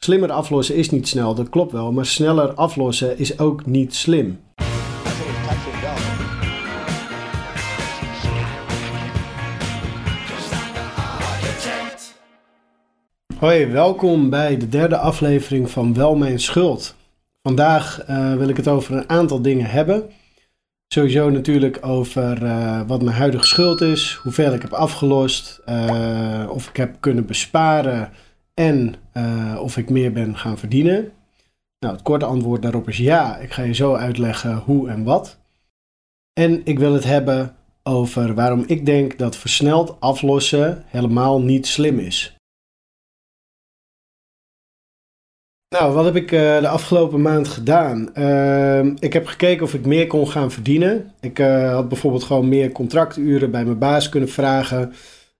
Slimmer aflossen is niet snel, dat klopt wel. Maar sneller aflossen is ook niet slim. Hoi, welkom bij de derde aflevering van Wel Mijn Schuld. Vandaag uh, wil ik het over een aantal dingen hebben. Sowieso natuurlijk over uh, wat mijn huidige schuld is, hoeveel ik heb afgelost, uh, of ik heb kunnen besparen en of ik meer ben gaan verdienen. Nou, het korte antwoord daarop is ja. Ik ga je zo uitleggen hoe en wat. En ik wil het hebben over waarom ik denk dat versneld aflossen helemaal niet slim is. Nou, wat heb ik uh, de afgelopen maand gedaan? Uh, ik heb gekeken of ik meer kon gaan verdienen. Ik uh, had bijvoorbeeld gewoon meer contracturen bij mijn baas kunnen vragen.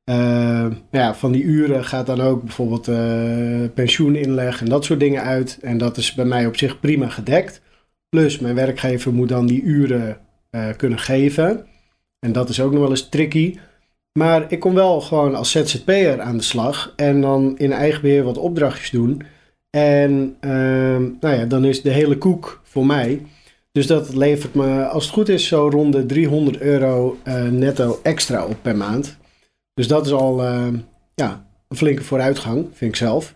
Ehm, ja, van die uren gaat dan ook bijvoorbeeld eh, pensioeninleg en dat soort dingen uit. En dat is bij mij op zich prima gedekt. Plus, mijn werkgever moet dan die uren kunnen geven. En dat is ook nog wel eens tricky. Maar ik kon wel gewoon als ZZP'er aan de slag en dan in eigen beheer wat opdrachtjes doen. En ehm, nou ja, dan is de hele koek voor mij. Dus dat levert me, als het goed is, zo rond de 300 euro netto extra op per maand. Dus dat is al uh, ja, een flinke vooruitgang, vind ik zelf.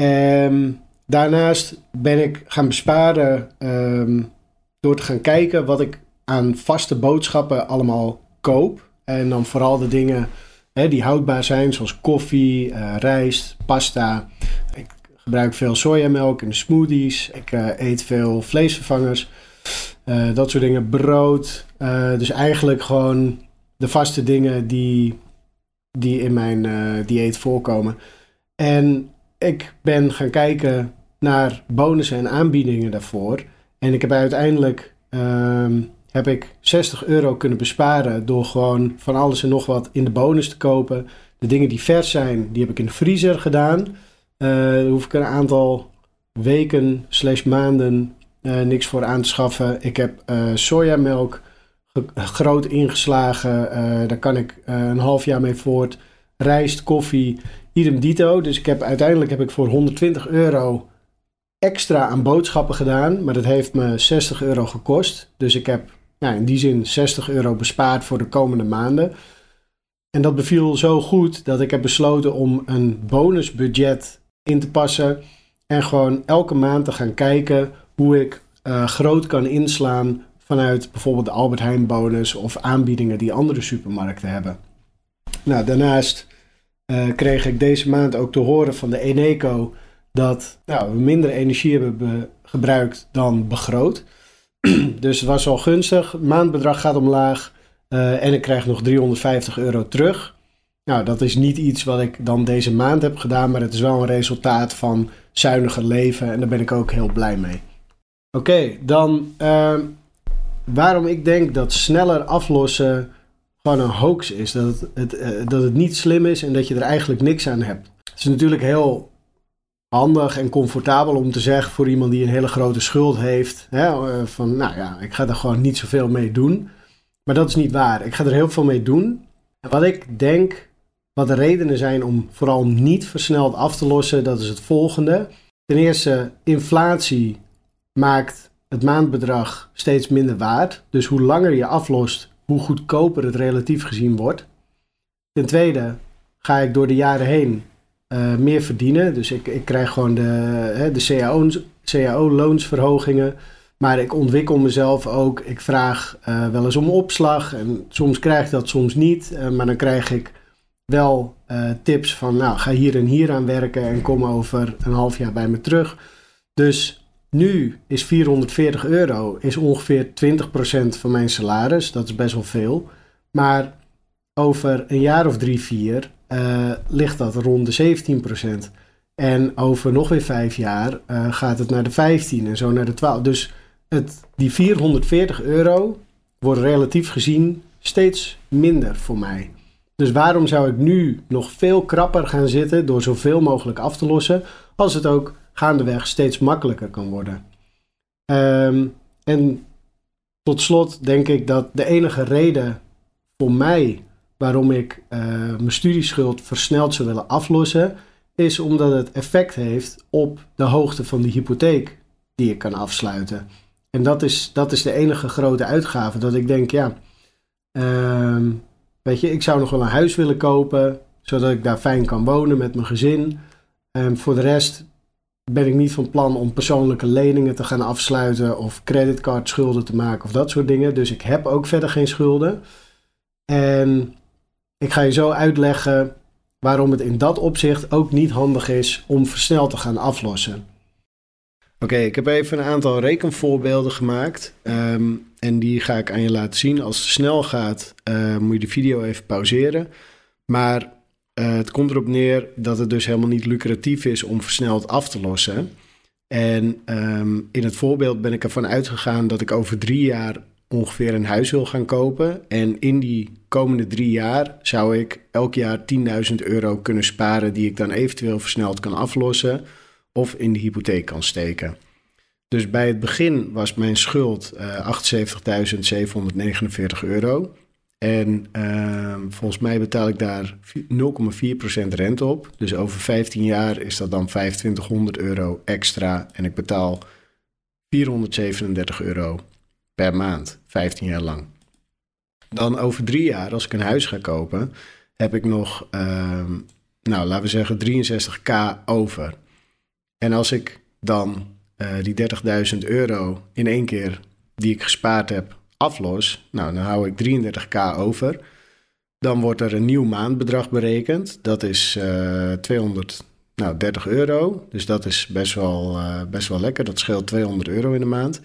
Um, daarnaast ben ik gaan besparen um, door te gaan kijken wat ik aan vaste boodschappen allemaal koop. En dan vooral de dingen hè, die houdbaar zijn, zoals koffie, uh, rijst, pasta. Ik gebruik veel sojamelk in de smoothies. Ik uh, eet veel vleesvervangers. Dat soort dingen. Brood. Dus eigenlijk gewoon de vaste dingen die, die in mijn dieet voorkomen. En ik ben gaan kijken naar bonussen en aanbiedingen daarvoor. En ik heb uiteindelijk ehm, heb ik 60 euro kunnen besparen door gewoon van alles en nog wat in de bonus te kopen. De dingen die vers zijn, die heb ik in de vriezer gedaan. Uh, hoef ik een aantal weken slash maanden uh, niks voor aan te schaffen. Ik heb sojamelk groot ingeslagen. daar kan ik een half jaar mee voort. Rijst, koffie, idem dito. Dus ik heb, uiteindelijk heb ik voor 120 euro extra aan boodschappen gedaan. Maar dat heeft me 60 euro gekost. Dus ik heb nou, in die zin 60 euro bespaard voor de komende maanden. En dat beviel zo goed dat ik heb besloten om een bonusbudget in te passen. En gewoon elke maand te gaan kijken hoe ik uh, groot kan inslaan vanuit bijvoorbeeld de Albert Heijn bonus of aanbiedingen die andere supermarkten hebben. Nou, daarnaast uh, kreeg ik deze maand ook te horen van de Eneco dat nou, we minder energie hebben gebruikt dan begroot. dus het was al gunstig. Maandbedrag gaat omlaag uh, en ik krijg nog 350 euro terug. Nou, dat is niet iets wat ik dan deze maand heb gedaan, maar het is wel een resultaat van zuiniger leven en daar ben ik ook heel blij mee. Oké, dan uh, waarom ik denk dat sneller aflossen gewoon een hoax is. Dat het, het uh, dat het niet slim is en dat je er eigenlijk niks aan hebt. Het is natuurlijk heel handig en comfortabel om te zeggen voor iemand die een hele grote schuld heeft. Hè, uh, van nou ja, ik ga er gewoon niet zoveel mee doen. Maar dat is niet waar. Ik ga er heel veel mee doen. En wat ik denk wat de redenen zijn om vooral niet versneld af te lossen, dat is het volgende. Ten eerste, inflatie maakt het maandbedrag steeds minder waard. Dus hoe langer je aflost, hoe goedkoper het relatief gezien wordt. Ten tweede, ga ik door de jaren heen uh, meer verdienen. Dus ik, ik krijg gewoon de, de CAO-loonsverhogingen. maar ik ontwikkel mezelf ook. Ik vraag uh, wel eens om opslag. En soms krijg ik dat, soms niet. Uh, maar dan krijg ik wel tips van, nou, ga hier en hier aan werken en kom over een half jaar bij me terug. Dus nu is 440 euro is ongeveer 20% van mijn salaris. Dat is best wel veel. Maar over een jaar of drie, vier uh, ligt dat rond de 17%. En over nog weer vijf jaar uh, gaat het naar de 15 en zo naar de 12. Dus het, die 440 euro wordt relatief gezien steeds minder voor mij. Dus waarom zou ik nu nog veel krapper gaan zitten door zoveel mogelijk af te lossen, als het ook gaandeweg steeds makkelijker kan worden? Um, en tot slot denk ik dat de enige reden voor mij waarom ik uh, mijn studieschuld versneld zou willen aflossen, is omdat het effect heeft op de hoogte van de hypotheek die je kan afsluiten. En dat is, dat is de enige grote uitgave. Dat ik denk, ja, ehm, weet je, ik zou nog wel een huis willen kopen, zodat ik daar fijn kan wonen met mijn gezin. Um, voor de rest ben ik niet van plan om persoonlijke leningen te gaan afsluiten of creditcardschulden te maken of dat soort dingen. Dus ik heb ook verder geen schulden. En ik ga je zo uitleggen waarom het in dat opzicht ook niet handig is om versneld te gaan aflossen. Oké, ik heb even een aantal rekenvoorbeelden gemaakt. Ehm, en die ga ik aan je laten zien. Als het snel gaat, uh, moet je de video even pauzeren. Maar uh, het komt erop neer dat het dus helemaal niet lucratief is om versneld af te lossen. En um, in het voorbeeld ben ik ervan uitgegaan dat ik over drie jaar ongeveer een huis wil gaan kopen. En in die komende drie jaar zou ik elk jaar 10.000 euro kunnen sparen, die ik dan eventueel versneld kan aflossen of in de hypotheek kan steken. Dus bij het begin was mijn schuld uh, 78.749 euro. En uh, volgens mij betaal ik daar 0,4% rente op. Dus over 15 jaar is dat dan 2500 euro extra. En ik betaal 437 euro per maand, 15 jaar lang. Dan over drie jaar, als ik een huis ga kopen, heb ik nog, uh, nou laten we zeggen, 63k over. En als ik dan uh, die 30.000 euro in één keer die ik gespaard heb aflos, nou dan hou ik 33k over. Dan wordt er een nieuw maandbedrag berekend. Dat is uh, eh, 230 euro. Dus dat is best wel, uh, best wel lekker. Dat scheelt 200 euro in de maand.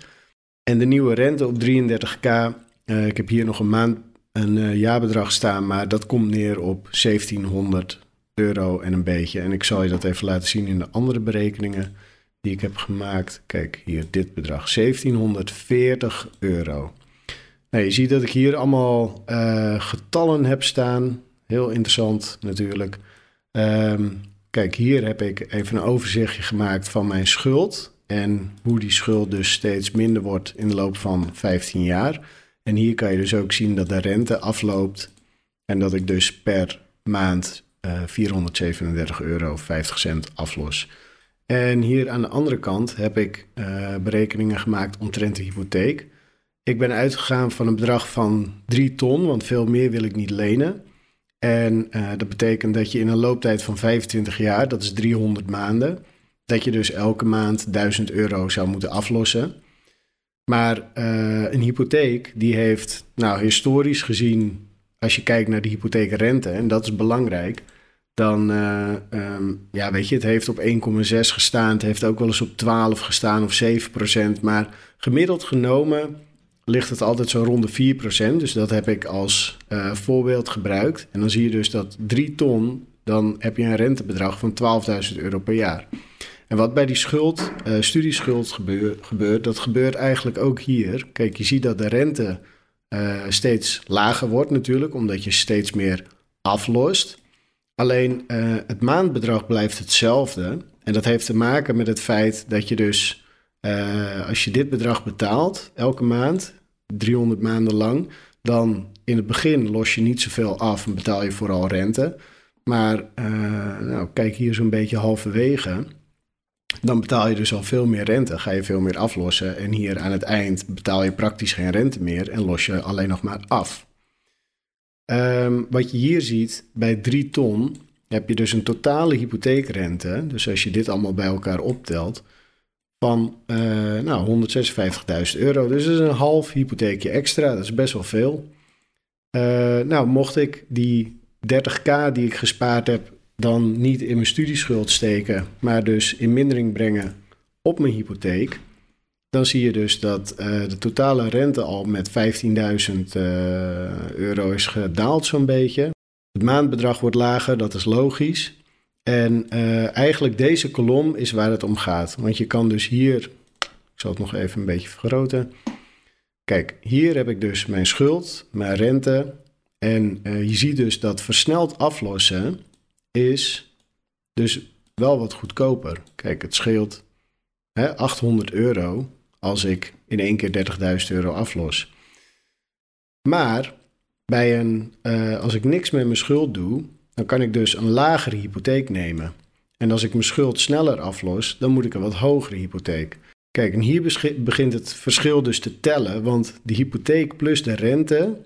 En de nieuwe rente op 33k. Uh, ik heb hier nog een maand een jaarbedrag staan, maar dat komt neer op 1700 euro en een beetje. En ik zal je dat even laten zien in de andere berekeningen die ik heb gemaakt. Kijk, hier dit bedrag, 1740 euro. Nou, je ziet dat ik hier allemaal uh, getallen heb staan. Heel interessant natuurlijk. Um, kijk, hier heb ik even een overzichtje gemaakt van mijn schuld. En hoe die schuld dus steeds minder wordt in de loop van 15 jaar. En hier kan je dus ook zien dat de rente afloopt. En dat ik dus per maand uh, 437 euro 50 cent aflos. En hier aan de andere kant heb ik uh, berekeningen gemaakt omtrent de hypotheek. Ik ben uitgegaan van een bedrag van 3 ton, want veel meer wil ik niet lenen. En uh, dat betekent dat je in een looptijd van 25 jaar, dat is 300 maanden, dat je dus elke maand 1000 euro zou moeten aflossen. Maar uh, een hypotheek, die heeft, nou historisch gezien, als je kijkt naar de hypotheekrente, en dat is belangrijk, dan, uh, um, ja, weet je, het heeft op 1,6 gestaan, het heeft ook wel eens op 12 gestaan of 7 procent, maar gemiddeld genomen ligt het altijd zo rond de 4%. Dus dat heb ik als uh, voorbeeld gebruikt. En dan zie je dus dat 3 ton, dan heb je een rentebedrag van 12.000 euro per jaar. En wat bij die schuld, uh, studieschuld gebeur, gebeurt, dat gebeurt eigenlijk ook hier. Kijk, je ziet dat de rente uh, steeds lager wordt natuurlijk, omdat je steeds meer aflost. Alleen het maandbedrag blijft hetzelfde. En dat heeft te maken met het feit dat je dus, als je dit bedrag betaalt elke maand, 300 maanden lang, dan in het begin los je niet zoveel af en betaal je vooral rente. Maar uh, nou, kijk hier zo'n beetje halverwege. Dan betaal je dus al veel meer rente, ga je veel meer aflossen. En hier aan het eind betaal je praktisch geen rente meer en los je alleen nog maar af. Um, wat je hier ziet, bij 3 ton heb je dus een totale hypotheekrente. Dus als je dit allemaal bij elkaar optelt, van uh, nou, 156.000 euro. Dus dat is een half hypotheekje extra. Dat is best wel veel. Uh, nou, mocht ik die 30k die ik gespaard heb dan niet in mijn studieschuld steken, maar dus in mindering brengen op mijn hypotheek, dan zie je dus dat uh, de totale rente al met 15.000 euro is gedaald zo'n beetje. Het maandbedrag wordt lager, dat is logisch. En uh, eigenlijk deze kolom is waar het om gaat. Want je kan dus hier, ik zal het nog even een beetje vergroten. Kijk, hier heb ik dus mijn schuld, mijn rente. En uh, je ziet dus dat versneld aflossen is dus wel wat goedkoper. Kijk, het scheelt hè, 800 euro als ik in één keer 30.000 euro aflos. Maar bij een, uh, als ik niks met mijn schuld doe, dan kan ik dus een lagere hypotheek nemen. En als ik mijn schuld sneller aflos, dan moet ik een wat hogere hypotheek. Kijk, en hier begint het verschil dus te tellen, want de hypotheek plus de rente.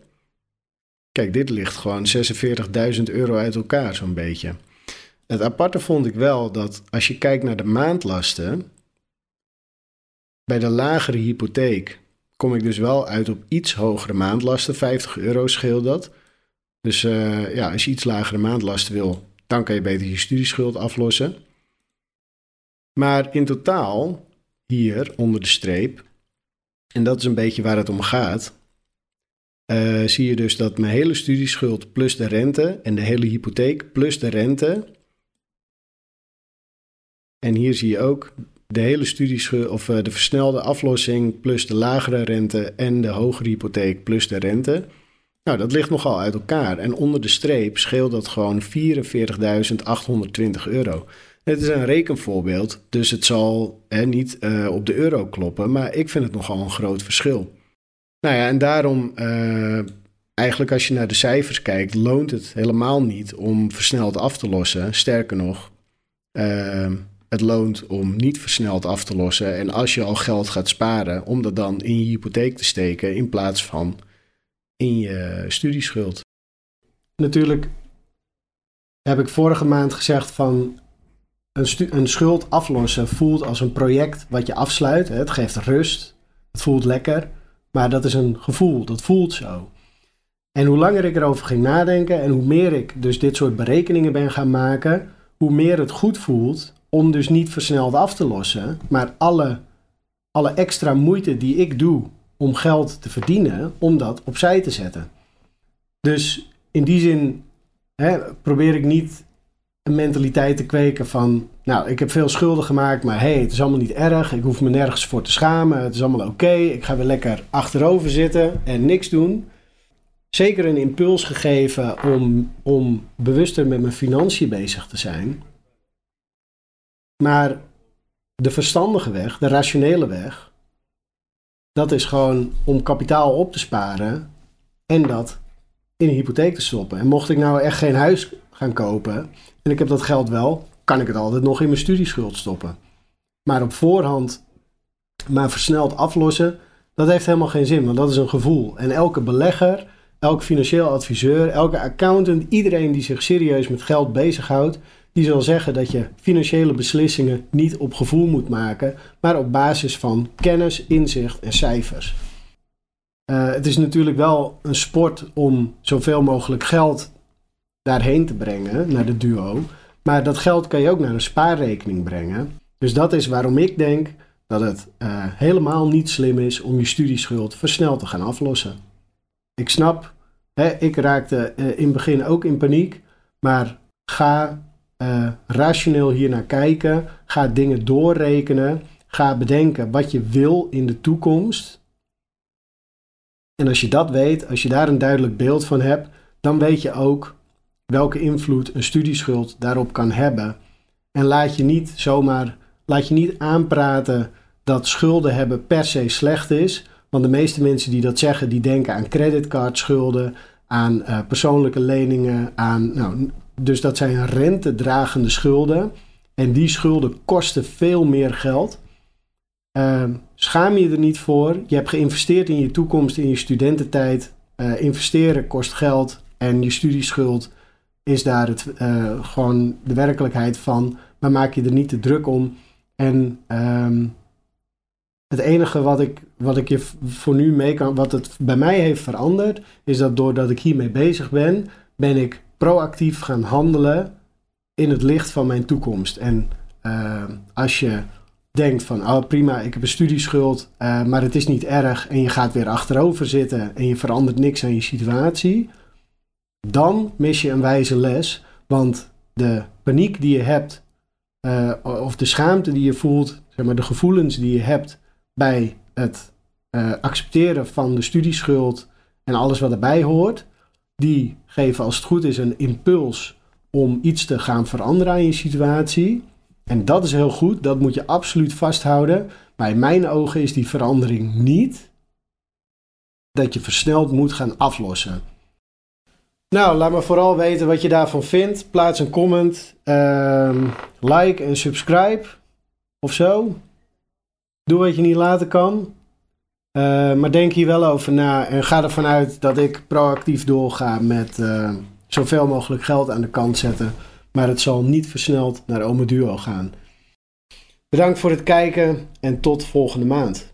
Kijk, dit ligt gewoon 46.000 euro uit elkaar, zo'n beetje. Het aparte vond ik wel dat als je kijkt naar de maandlasten, bij de lagere hypotheek kom ik dus wel uit op iets hogere maandlasten. 50 euro scheelt dat. Dus uh, ja, als je iets lagere maandlasten wil, dan kan je beter je studieschuld aflossen. Maar in totaal, hier onder de streep, en dat is een beetje waar het om gaat, uh, zie je dus dat mijn hele studieschuld plus de rente en de hele hypotheek plus de rente. En hier zie je ook de hele studieschuld of uh, de versnelde aflossing plus de lagere rente en de hogere hypotheek plus de rente. Nou, dat ligt nogal uit elkaar. En onder de streep scheelt dat gewoon 44.820 euro. Het is een rekenvoorbeeld, dus het zal hè, niet uh, op de euro kloppen, maar ik vind het nogal een groot verschil. Nou ja, en daarom, uh, eigenlijk als je naar de cijfers kijkt, loont het helemaal niet om versneld af te lossen. Sterker nog, uh, het loont om niet versneld af te lossen. En als je al geld gaat sparen, om dat dan in je hypotheek te steken in plaats van je studieschuld. Natuurlijk heb ik vorige maand gezegd van een, een schuld aflossen voelt als een project wat je afsluit. Het geeft rust, het voelt lekker, maar dat is een gevoel, dat voelt zo. En hoe langer ik erover ging nadenken en hoe meer ik dus dit soort berekeningen ben gaan maken, hoe meer het goed voelt om dus niet versneld af te lossen, maar alle, alle extra moeite die ik doe om geld te verdienen, om dat opzij te zetten. Dus in die zin hè, probeer ik niet een mentaliteit te kweken van, nou, ik heb veel schulden gemaakt, maar hey, het is allemaal niet erg, ik hoef me nergens voor te schamen, het is allemaal oké, ik ga weer lekker achterover zitten en niks doen. Zeker een impuls gegeven om, om bewuster met mijn financiën bezig te zijn. Maar de verstandige weg, de rationele weg, dat is gewoon om kapitaal op te sparen en dat in een hypotheek te stoppen. En mocht ik nou echt geen huis gaan kopen en ik heb dat geld wel, kan ik het altijd nog in mijn studieschuld stoppen. Maar op voorhand maar versneld aflossen, dat heeft helemaal geen zin, want dat is een gevoel. En elke belegger, elk financieel adviseur, elke accountant, iedereen die zich serieus met geld bezighoudt, die zal zeggen dat je financiële beslissingen niet op gevoel moet maken, maar op basis van kennis, inzicht en cijfers. Uh, het is natuurlijk wel een sport om zoveel mogelijk geld daarheen te brengen, naar de duo. Maar dat geld kan je ook naar een spaarrekening brengen. Dus dat is waarom ik denk dat het uh, helemaal niet slim is om je studieschuld versneld te gaan aflossen. Ik snap, hè, ik raakte uh, in het begin ook in paniek, maar ga uh, rationeel hier naar kijken. Ga dingen doorrekenen. Ga bedenken wat je wil in de toekomst. En als je dat weet, als je daar een duidelijk beeld van hebt, dan weet je ook welke invloed een studieschuld daarop kan hebben. En laat je niet zomaar, laat je niet aanpraten dat schulden hebben per se slecht is. Want de meeste mensen die dat zeggen, die denken aan creditcardschulden, aan uh, persoonlijke leningen, aan nou, dus dat zijn rentedragende schulden. En die schulden kosten veel meer geld. Uh, schaam je er niet voor. Je hebt geïnvesteerd in je toekomst, in je studententijd. Uh, investeren kost geld. En je studieschuld is daar het, uh, gewoon de werkelijkheid van. Maar maak je er niet te druk om. En um, het enige wat ik, wat ik je voor nu mee kan, wat het bij mij heeft veranderd, is dat doordat ik hiermee bezig ben, ben ik proactief gaan handelen in het licht van mijn toekomst. En uh, als je denkt van, oh prima, ik heb een studieschuld, uh, maar het is niet erg en je gaat weer achterover zitten en je verandert niks aan je situatie, dan mis je een wijze les, want de paniek die je hebt, uh, of de schaamte die je voelt, zeg maar de gevoelens die je hebt bij het accepteren van de studieschuld en alles wat erbij hoort, die geven als het goed is een impuls om iets te gaan veranderen aan je situatie. En dat is heel goed, dat moet je absoluut vasthouden. Maar in mijn ogen is die verandering niet dat je versneld moet gaan aflossen. Nou, laat me vooral weten wat je daarvan vindt. Plaats een comment, ehm, like en subscribe of zo. Doe wat je niet laten kan. Uh, maar denk hier wel over na en ga ervan uit dat ik proactief doorga met uh, zoveel mogelijk geld aan de kant zetten. Maar het zal niet versneld naar Ome Duo gaan. Bedankt voor het kijken en tot volgende maand.